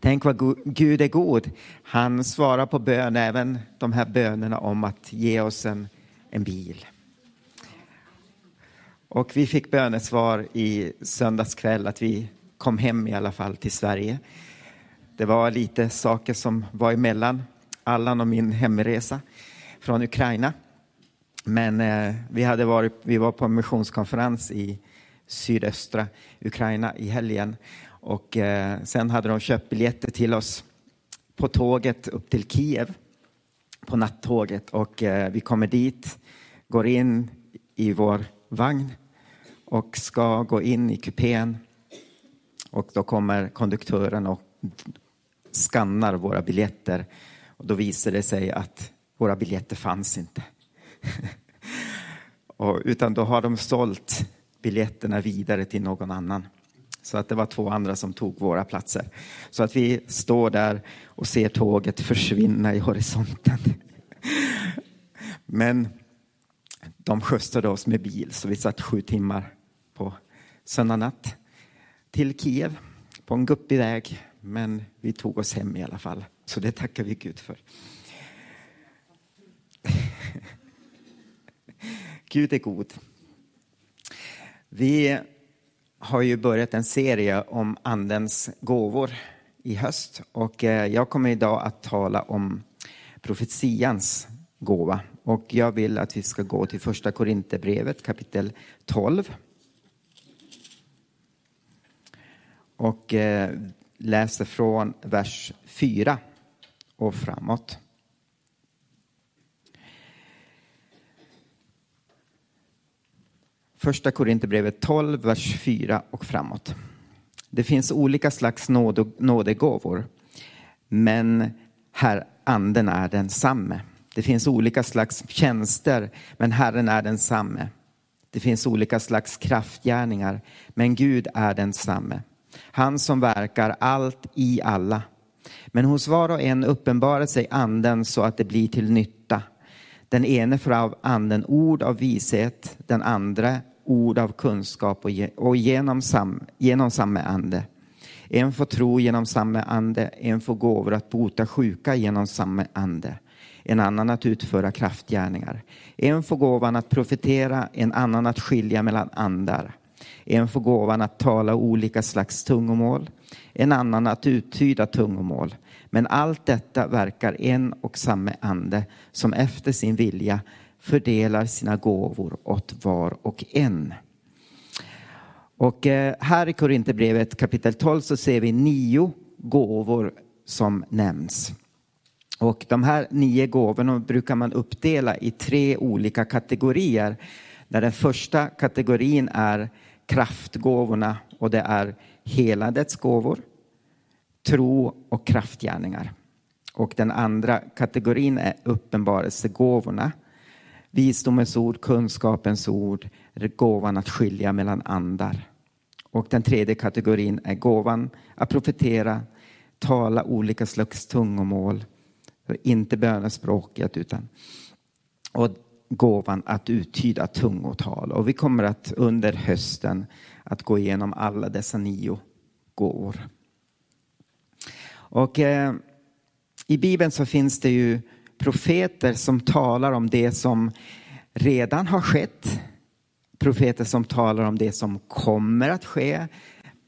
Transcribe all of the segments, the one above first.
Tänk vad Gud är god. Han svarar på bön, även de här bönerna om att ge oss en, en bil. Och vi fick bönesvar i söndags kväll att vi kom hem i alla fall till Sverige. Det var lite saker som var emellan Allan och min hemresa från Ukraina. Men eh, vi, hade varit, vi var på en missionskonferens i sydöstra Ukraina i helgen och eh, sen hade de köpt biljetter till oss på tåget upp till Kiev på nattåget och eh, vi kommer dit, går in i vår vagn och ska gå in i kupén och då kommer konduktören och skannar våra biljetter och då visar det sig att våra biljetter fanns inte. och, utan då har de sålt biljetterna vidare till någon annan. Så att det var två andra som tog våra platser. Så att vi står där och ser tåget försvinna i horisonten. Men de skjutsade oss med bil så vi satt sju timmar på söndag natt till Kiev på en guppig väg. Men vi tog oss hem i alla fall. Så det tackar vi Gud för. Gud är god. Vi har ju börjat en serie om Andens gåvor i höst och eh, jag kommer idag att tala om profetians gåva och jag vill att vi ska gå till första Korinthierbrevet kapitel 12. Och läsa läser från vers 4 och framåt. Första Korinthierbrevet 12, vers 4 och framåt. Det finns olika slags nådegåvor, men här anden är densamme. Det finns olika slags tjänster, men Herren är densamme. Det finns olika slags kraftgärningar, men Gud är densamme. Han som verkar allt i alla. Men hos var och en uppenbarar sig anden så att det blir till nytta. Den ene får av anden ord av vishet, den andra ord av kunskap och genom, sam, genom samma ande. En får tro genom samma ande, en får gåvor att bota sjuka genom samma ande, en annan att utföra kraftgärningar. En får gåvan att profetera, en annan att skilja mellan andar. En får gåvan att tala olika slags tungomål, en annan att uttyda tungomål. Men allt detta verkar en och samma ande som efter sin vilja fördelar sina gåvor åt var och en. Och eh, här i Korinthierbrevet kapitel 12 så ser vi nio gåvor som nämns. Och de här nio gåvorna brukar man uppdela i tre olika kategorier. Där den första kategorin är kraftgåvorna och det är helandets gåvor, tro och kraftgärningar. Och den andra kategorin är uppenbarelsegåvorna Visdomens ord, kunskapens ord, gåvan att skilja mellan andar. Och den tredje kategorin är gåvan att profetera, tala olika slags tungomål, inte bönespråket utan och gåvan att uttyda tungotal. Och vi kommer att under hösten att gå igenom alla dessa nio gåvor. Och eh, i Bibeln så finns det ju profeter som talar om det som redan har skett. Profeter som talar om det som kommer att ske.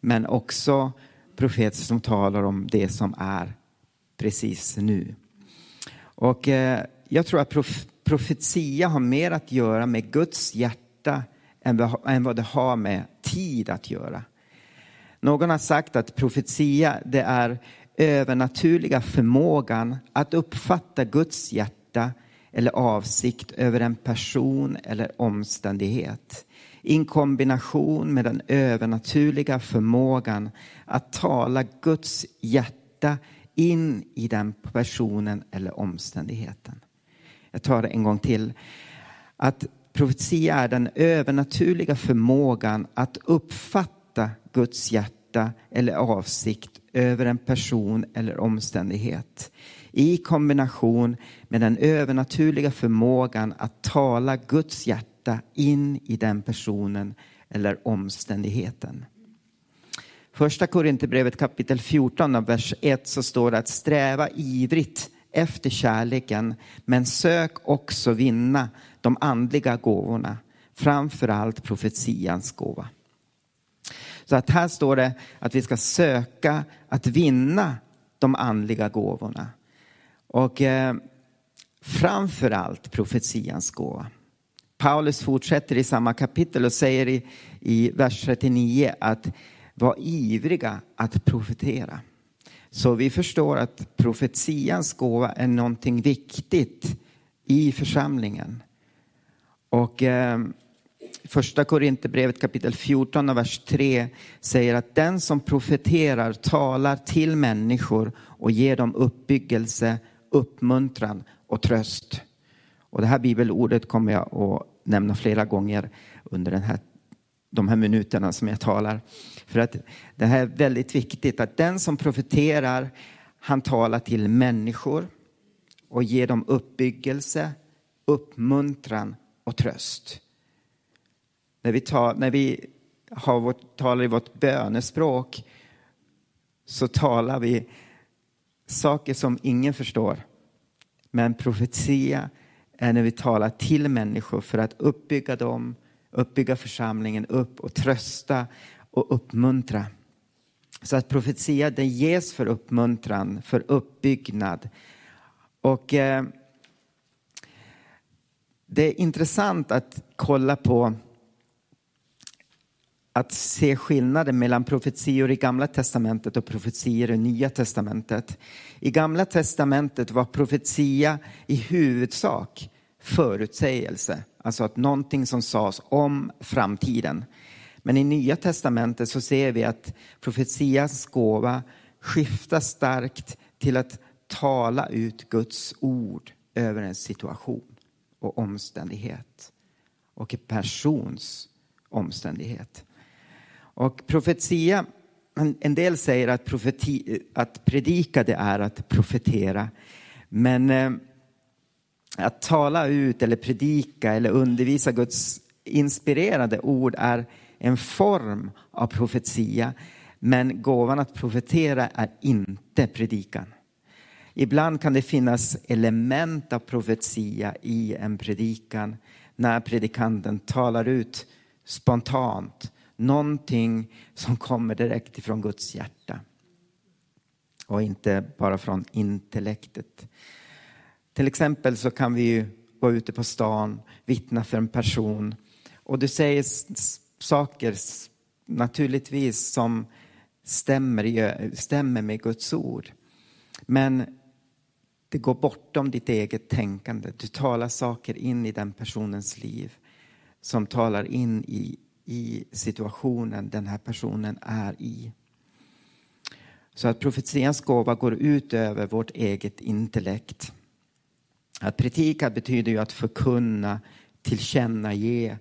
Men också profeter som talar om det som är precis nu. Och eh, jag tror att prof profetia har mer att göra med Guds hjärta än vad det har med tid att göra. Någon har sagt att profetia det är övernaturliga förmågan att uppfatta Guds hjärta eller avsikt över en person eller omständighet i kombination med den övernaturliga förmågan att tala Guds hjärta in i den personen eller omständigheten. Jag tar det en gång till. Att profetia är den övernaturliga förmågan att uppfatta Guds hjärta eller avsikt över en person eller omständighet i kombination med den övernaturliga förmågan att tala Guds hjärta in i den personen eller omständigheten. Första Korinthierbrevet kapitel 14 vers 1 så står det att sträva ivrigt efter kärleken men sök också vinna de andliga gåvorna, framförallt profetians gåva. Så att här står det att vi ska söka att vinna de andliga gåvorna. Och eh, framför allt profetians gåva. Paulus fortsätter i samma kapitel och säger i, i vers 39 att var ivriga att profetera. Så vi förstår att profetians gåva är någonting viktigt i församlingen. Och eh, första Korinthierbrevet kapitel 14 och vers 3 säger att den som profeterar talar till människor och ger dem uppbyggelse, uppmuntran och tröst. Och det här bibelordet kommer jag att nämna flera gånger under den här, de här minuterna som jag talar. För att det här är väldigt viktigt att den som profeterar, han talar till människor och ger dem uppbyggelse, uppmuntran och tröst. När vi, tar, när vi har vårt, talar i vårt bönespråk så talar vi saker som ingen förstår. Men profetia är när vi talar till människor för att uppbygga dem, uppbygga församlingen upp och trösta och uppmuntra. Så att profetia den ges för uppmuntran, för uppbyggnad. Och eh, det är intressant att kolla på att se skillnaden mellan profetior i Gamla testamentet och profetior i Nya testamentet. I Gamla testamentet var profetia i huvudsak förutsägelse, alltså att någonting som sades om framtiden. Men i Nya testamentet så ser vi att profetias gåva skiftar starkt till att tala ut Guds ord över en situation och omständighet och en persons omständighet. Och profetia, en del säger att, profeti, att predika det är att profetera. Men eh, att tala ut eller predika eller undervisa Guds inspirerade ord är en form av profetia. Men gåvan att profetera är inte predikan. Ibland kan det finnas element av profetia i en predikan när predikanten talar ut spontant någonting som kommer direkt ifrån Guds hjärta och inte bara från intellektet. Till exempel så kan vi ju vara ute på stan, vittna för en person och du säger saker naturligtvis som stämmer, stämmer med Guds ord. Men det går bortom ditt eget tänkande. Du talar saker in i den personens liv som talar in i, i situationen den här personen är i. Så att profetians gåva går ut över vårt eget intellekt. Att predika betyder ju att förkunna, tillkännage.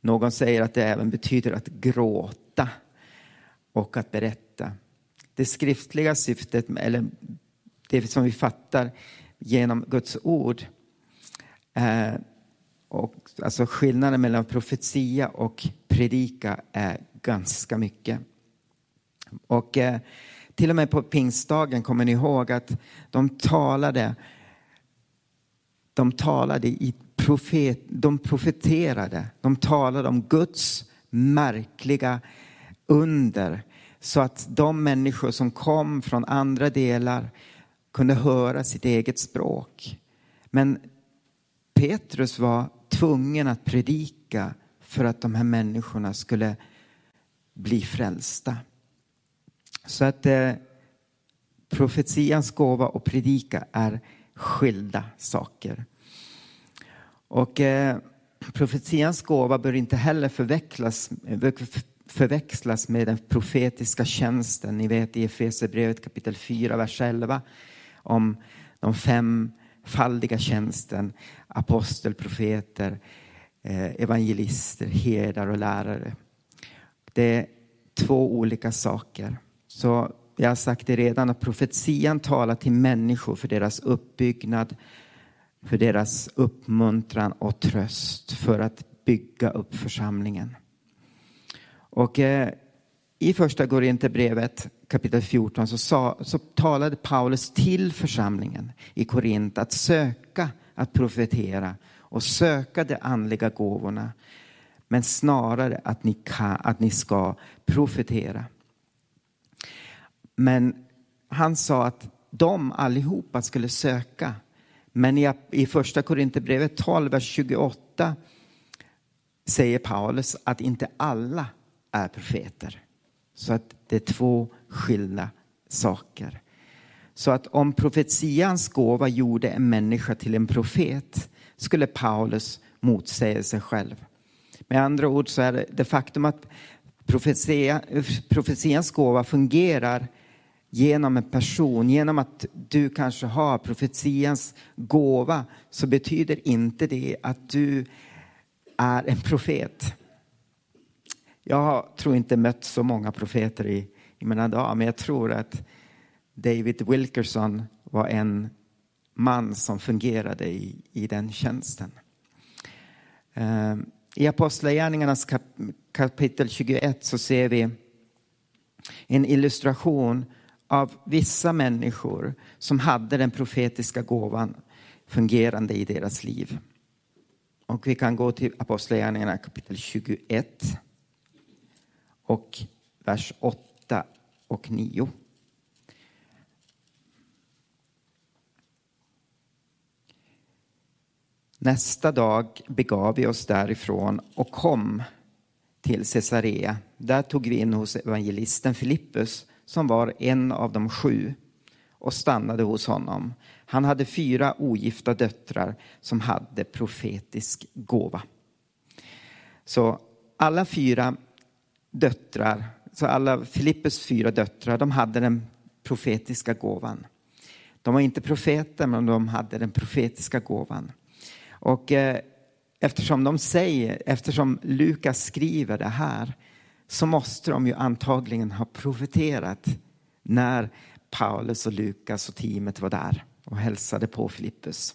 Någon säger att det även betyder att gråta och att berätta. Det skriftliga syftet, eller det som vi fattar genom Guds ord, eh, och, alltså skillnaden mellan profetia och predika är ganska mycket. Och eh, till och med på pingstdagen kommer ni ihåg att de talade de talade i profet, de profeterade, de talade om Guds märkliga under så att de människor som kom från andra delar kunde höra sitt eget språk. Men Petrus var tvungen att predika för att de här människorna skulle bli frälsta. Så att eh, profetians gåva och predika är skilda saker. Och eh, profetians gåva bör inte heller förväxlas, förväxlas med den profetiska tjänsten. Ni vet i Efesierbrevet kapitel 4, vers 11 om de fem faldiga tjänsten, apostel, profeter, eh, evangelister, herdar och lärare. Det är två olika saker. Så jag har sagt det redan att profetian talar till människor för deras uppbyggnad, för deras uppmuntran och tröst för att bygga upp församlingen. Och eh, i första Korinthierbrevet kapitel 14 så, sa, så talade Paulus till församlingen i Korint att söka att profetera och söka de andliga gåvorna men snarare att ni, kan, att ni ska profetera. Men han sa att de allihopa skulle söka. Men i, i första Korinthierbrevet 12, vers 28 säger Paulus att inte alla är profeter. Så att det är två skilda saker. Så att om profetians gåva gjorde en människa till en profet skulle Paulus motsäga sig själv. Med andra ord så är det det faktum att profetia, profetians gåva fungerar genom en person, genom att du kanske har profetians gåva så betyder inte det att du är en profet. Jag tror inte mött så många profeter i, i mina dagar, men jag tror att David Wilkerson var en man som fungerade i, i den tjänsten. Ehm, I Apostlagärningarnas kap, kapitel 21 så ser vi en illustration av vissa människor som hade den profetiska gåvan fungerande i deras liv. Och vi kan gå till Apostlagärningarna kapitel 21 och vers 8 och 9. Nästa dag begav vi oss därifrån och kom till Caesarea. Där tog vi in hos evangelisten Filippus som var en av de sju och stannade hos honom. Han hade fyra ogifta döttrar som hade profetisk gåva. Så alla fyra döttrar, så alla Filippes fyra döttrar, de hade den profetiska gåvan. De var inte profeter, men de hade den profetiska gåvan. Och eh, eftersom de säger, eftersom Lukas skriver det här, så måste de ju antagligen ha profeterat när Paulus och Lukas och teamet var där och hälsade på Filippus.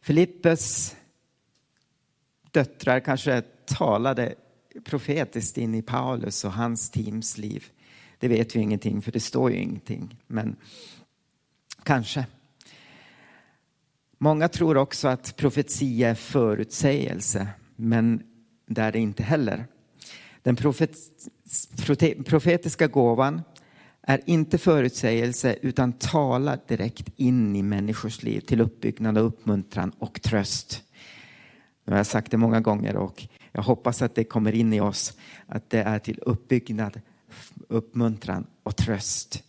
Filippus döttrar kanske talade profetiskt in i Paulus och hans teams liv. Det vet vi ingenting, för det står ju ingenting. Men kanske. Många tror också att profetia är förutsägelse, men det är det inte heller. Den profet, profetiska gåvan är inte förutsägelse utan talar direkt in i människors liv till uppbyggnad och uppmuntran och tröst. Nu har jag sagt det många gånger och jag hoppas att det kommer in i oss att det är till uppbyggnad, uppmuntran och tröst.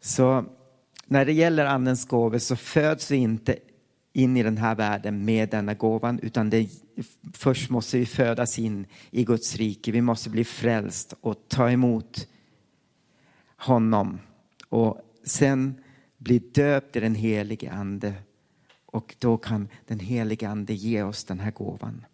Så när det gäller andens gåvor så föds vi inte in i den här världen med denna gåvan utan det, först måste vi födas in i Guds rike. Vi måste bli frälst och ta emot honom och sen bli döpt i den helige ande och då kan den helige ande ge oss den här gåvan.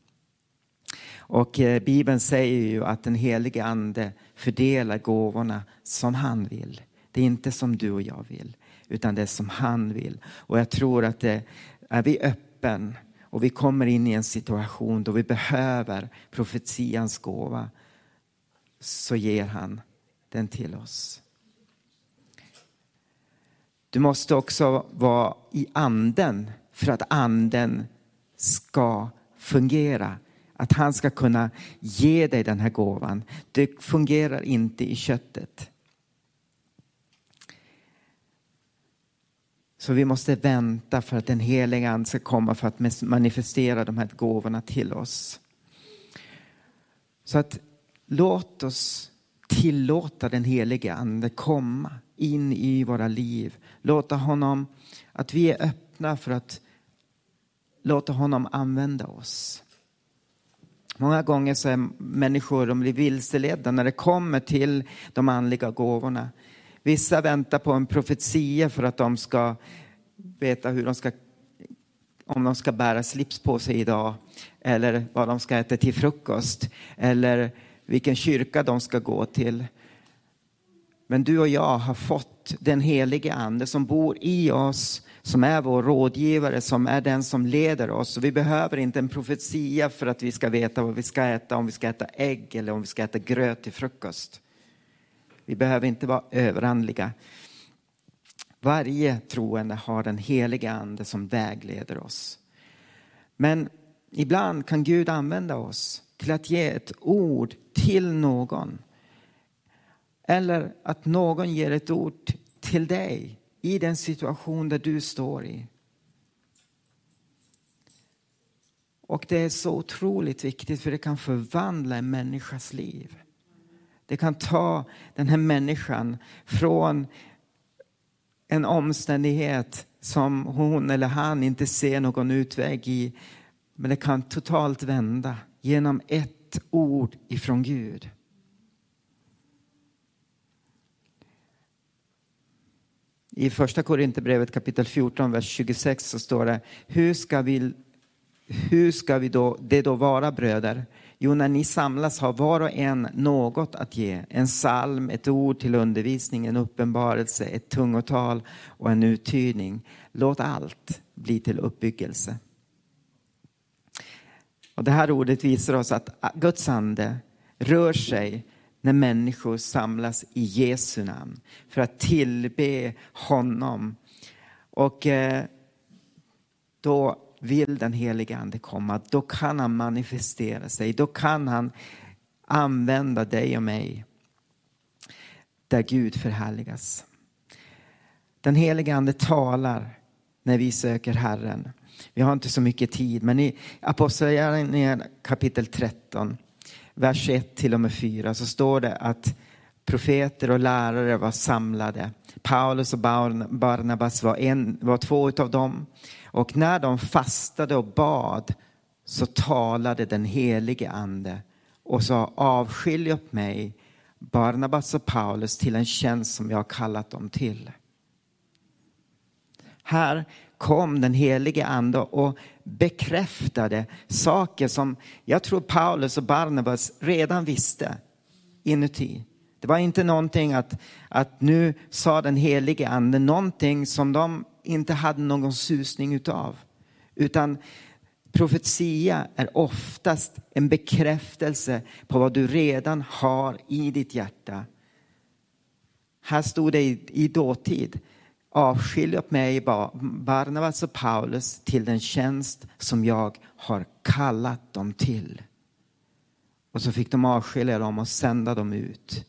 Och eh, Bibeln säger ju att den helige ande fördelar gåvorna som han vill. Det är inte som du och jag vill, utan det är som han vill. Och jag tror att det, är vi öppen och vi kommer in i en situation då vi behöver profetians gåva så ger han den till oss. Du måste också vara i anden för att anden ska fungera. Att han ska kunna ge dig den här gåvan. Det fungerar inte i köttet. Så vi måste vänta för att den heliga ande ska komma för att manifestera de här gåvorna till oss. Så att låt oss tillåta den helige ande komma in i våra liv. Låta honom, att vi är öppna för att låta honom använda oss. Många gånger så är människor de blir vilseledda när det kommer till de andliga gåvorna. Vissa väntar på en profetia för att de ska veta hur de ska om de ska bära slips på sig idag eller vad de ska äta till frukost eller vilken kyrka de ska gå till. Men du och jag har fått den helige ande som bor i oss, som är vår rådgivare, som är den som leder oss. Och vi behöver inte en profetia för att vi ska veta vad vi ska äta, om vi ska äta ägg eller om vi ska äta gröt till frukost. Vi behöver inte vara överandliga. Varje troende har den helige ande som vägleder oss. Men ibland kan Gud använda oss till att ge ett ord till någon. Eller att någon ger ett ord till dig i den situation där du står i. Och det är så otroligt viktigt för det kan förvandla en människas liv. Det kan ta den här människan från en omständighet som hon eller han inte ser någon utväg i. Men det kan totalt vända genom ett ord ifrån Gud. I första Korinthierbrevet kapitel 14, vers 26 så står det Hur ska vi, hur ska vi då, det då vara bröder? Jo, när ni samlas har var och en något att ge. En psalm, ett ord till undervisning, en uppenbarelse, ett tungotal och en uttydning. Låt allt bli till uppbyggelse. Och det här ordet visar oss att Guds ande rör sig när människor samlas i Jesu namn för att tillbe honom. Och eh, då vill den helige ande komma, då kan han manifestera sig, då kan han använda dig och mig där Gud förhärligas. Den helige ande talar när vi söker Herren. Vi har inte så mycket tid, men i Apostlagärningarna kapitel 13, vers 1 till och med 4 så står det att profeter och lärare var samlade. Paulus och Barnabas var, en, var två av dem. Och när de fastade och bad så talade den helige ande och sa avskilj upp mig, Barnabas och Paulus till en tjänst som jag har kallat dem till. Här kom den helige ande och bekräftade saker som jag tror Paulus och Barnabas redan visste inuti. Det var inte någonting att, att nu sa den helige ande någonting som de inte hade någon susning utav. Utan profetia är oftast en bekräftelse på vad du redan har i ditt hjärta. Här stod det i, i dåtid. Avskilj mig, Barnabas och Paulus, till den tjänst som jag har kallat dem till. Och så fick de avskilja dem och sända dem ut.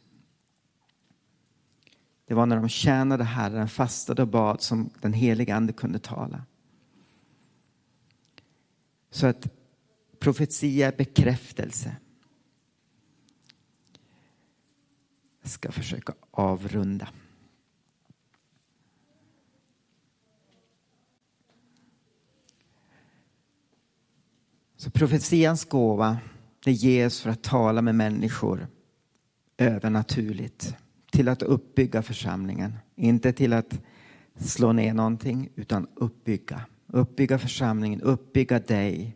Det var när de tjänade Herren, fastade och bad som den heliga Ande kunde tala. Så att profetia är bekräftelse. Jag ska försöka avrunda. Så profetians gåva, det ges för att tala med människor övernaturligt till att uppbygga församlingen. Inte till att slå ner någonting, utan uppbygga. Uppbygga församlingen, uppbygga dig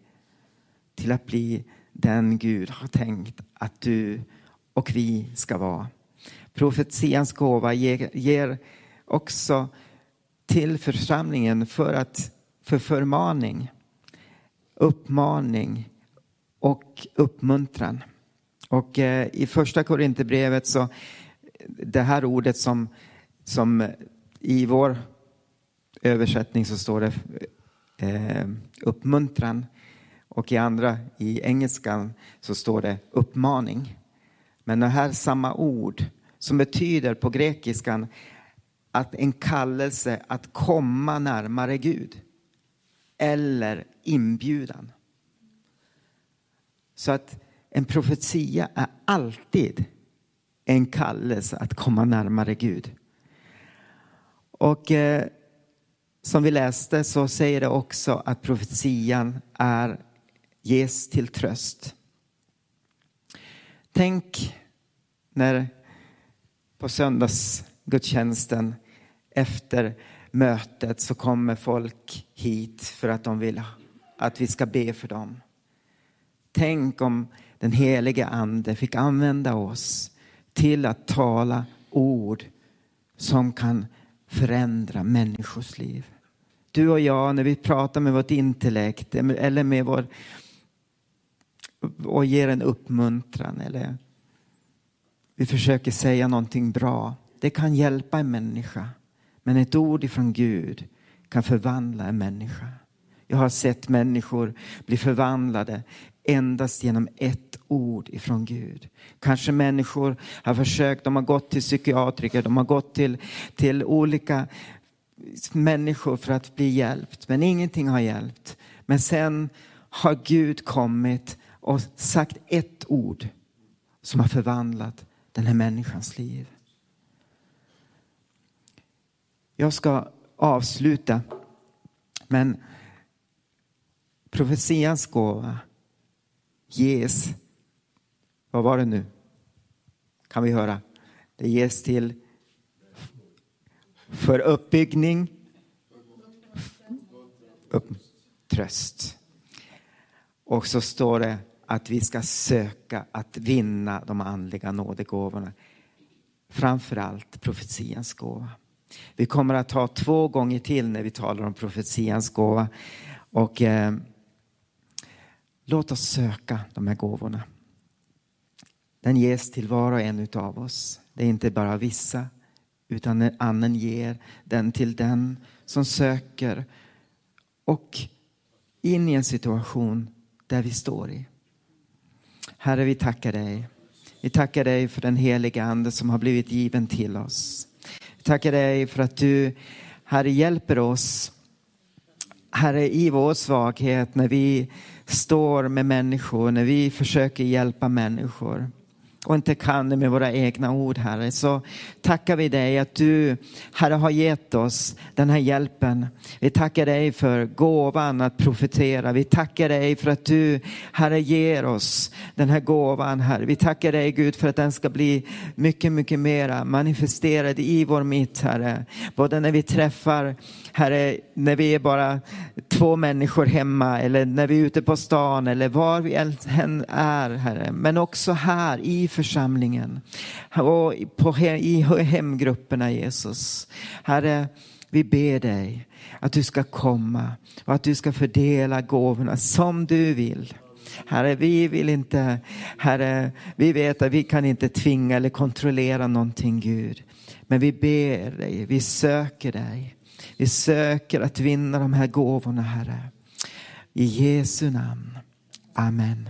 till att bli den Gud har tänkt att du och vi ska vara. Profetians gåva ger, ger också till församlingen för, att, för förmaning, uppmaning och uppmuntran. Och eh, i första Korinthierbrevet så det här ordet som, som i vår översättning så står det eh, uppmuntran och i andra, i engelskan, så står det uppmaning. Men det här samma ord som betyder på grekiskan att en kallelse att komma närmare Gud eller inbjudan. Så att en profetia är alltid en kallelse att komma närmare Gud. Och eh, som vi läste så säger det också att profetian är ges till tröst. Tänk när på söndagsgudstjänsten efter mötet så kommer folk hit för att de vill att vi ska be för dem. Tänk om den helige ande fick använda oss till att tala ord som kan förändra människors liv. Du och jag, när vi pratar med vårt intellekt eller med vår och ger en uppmuntran eller vi försöker säga någonting bra. Det kan hjälpa en människa. Men ett ord ifrån Gud kan förvandla en människa. Jag har sett människor bli förvandlade endast genom ett ord ifrån Gud. Kanske människor har försökt, de har gått till psykiatriker, de har gått till, till olika människor för att bli hjälpt, men ingenting har hjälpt. Men sen har Gud kommit och sagt ett ord som har förvandlat den här människans liv. Jag ska avsluta, men profetians gåva ges, vad var det nu? Kan vi höra? Det ges till för uppbyggning, upp, tröst. Och så står det att vi ska söka att vinna de andliga nådegåvorna. Framför allt profetians gåva. Vi kommer att ha två gånger till när vi talar om profetians gåva. Och eh, låt oss söka de här gåvorna. Den ges till var och en av oss. Det är inte bara vissa, utan anden ger den till den som söker och in i en situation där vi står i. Herre, vi tackar dig. Vi tackar dig för den heliga Ande som har blivit given till oss. Vi tackar dig för att du, Herre, hjälper oss. Herre, i vår svaghet när vi står med människor, när vi försöker hjälpa människor och inte kan det med våra egna ord, Herre, så tackar vi dig att du, Herre, har gett oss den här hjälpen. Vi tackar dig för gåvan att profetera. Vi tackar dig för att du, Herre, ger oss den här gåvan, Herre. Vi tackar dig, Gud, för att den ska bli mycket, mycket mera manifesterad i vår mitt, Herre. Både när vi träffar, Herre, när vi är bara två människor hemma eller när vi är ute på stan eller var vi än är, Herre. Men också här i församlingen och på, i hemgrupperna Jesus. Herre, vi ber dig att du ska komma och att du ska fördela gåvorna som du vill. Herre, vi vill inte, Herre, vi vet att vi kan inte tvinga eller kontrollera någonting Gud. Men vi ber dig, vi söker dig. Vi söker att vinna de här gåvorna Herre. I Jesu namn. Amen.